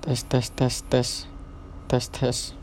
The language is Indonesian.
tes tes tes tes. Tes tes.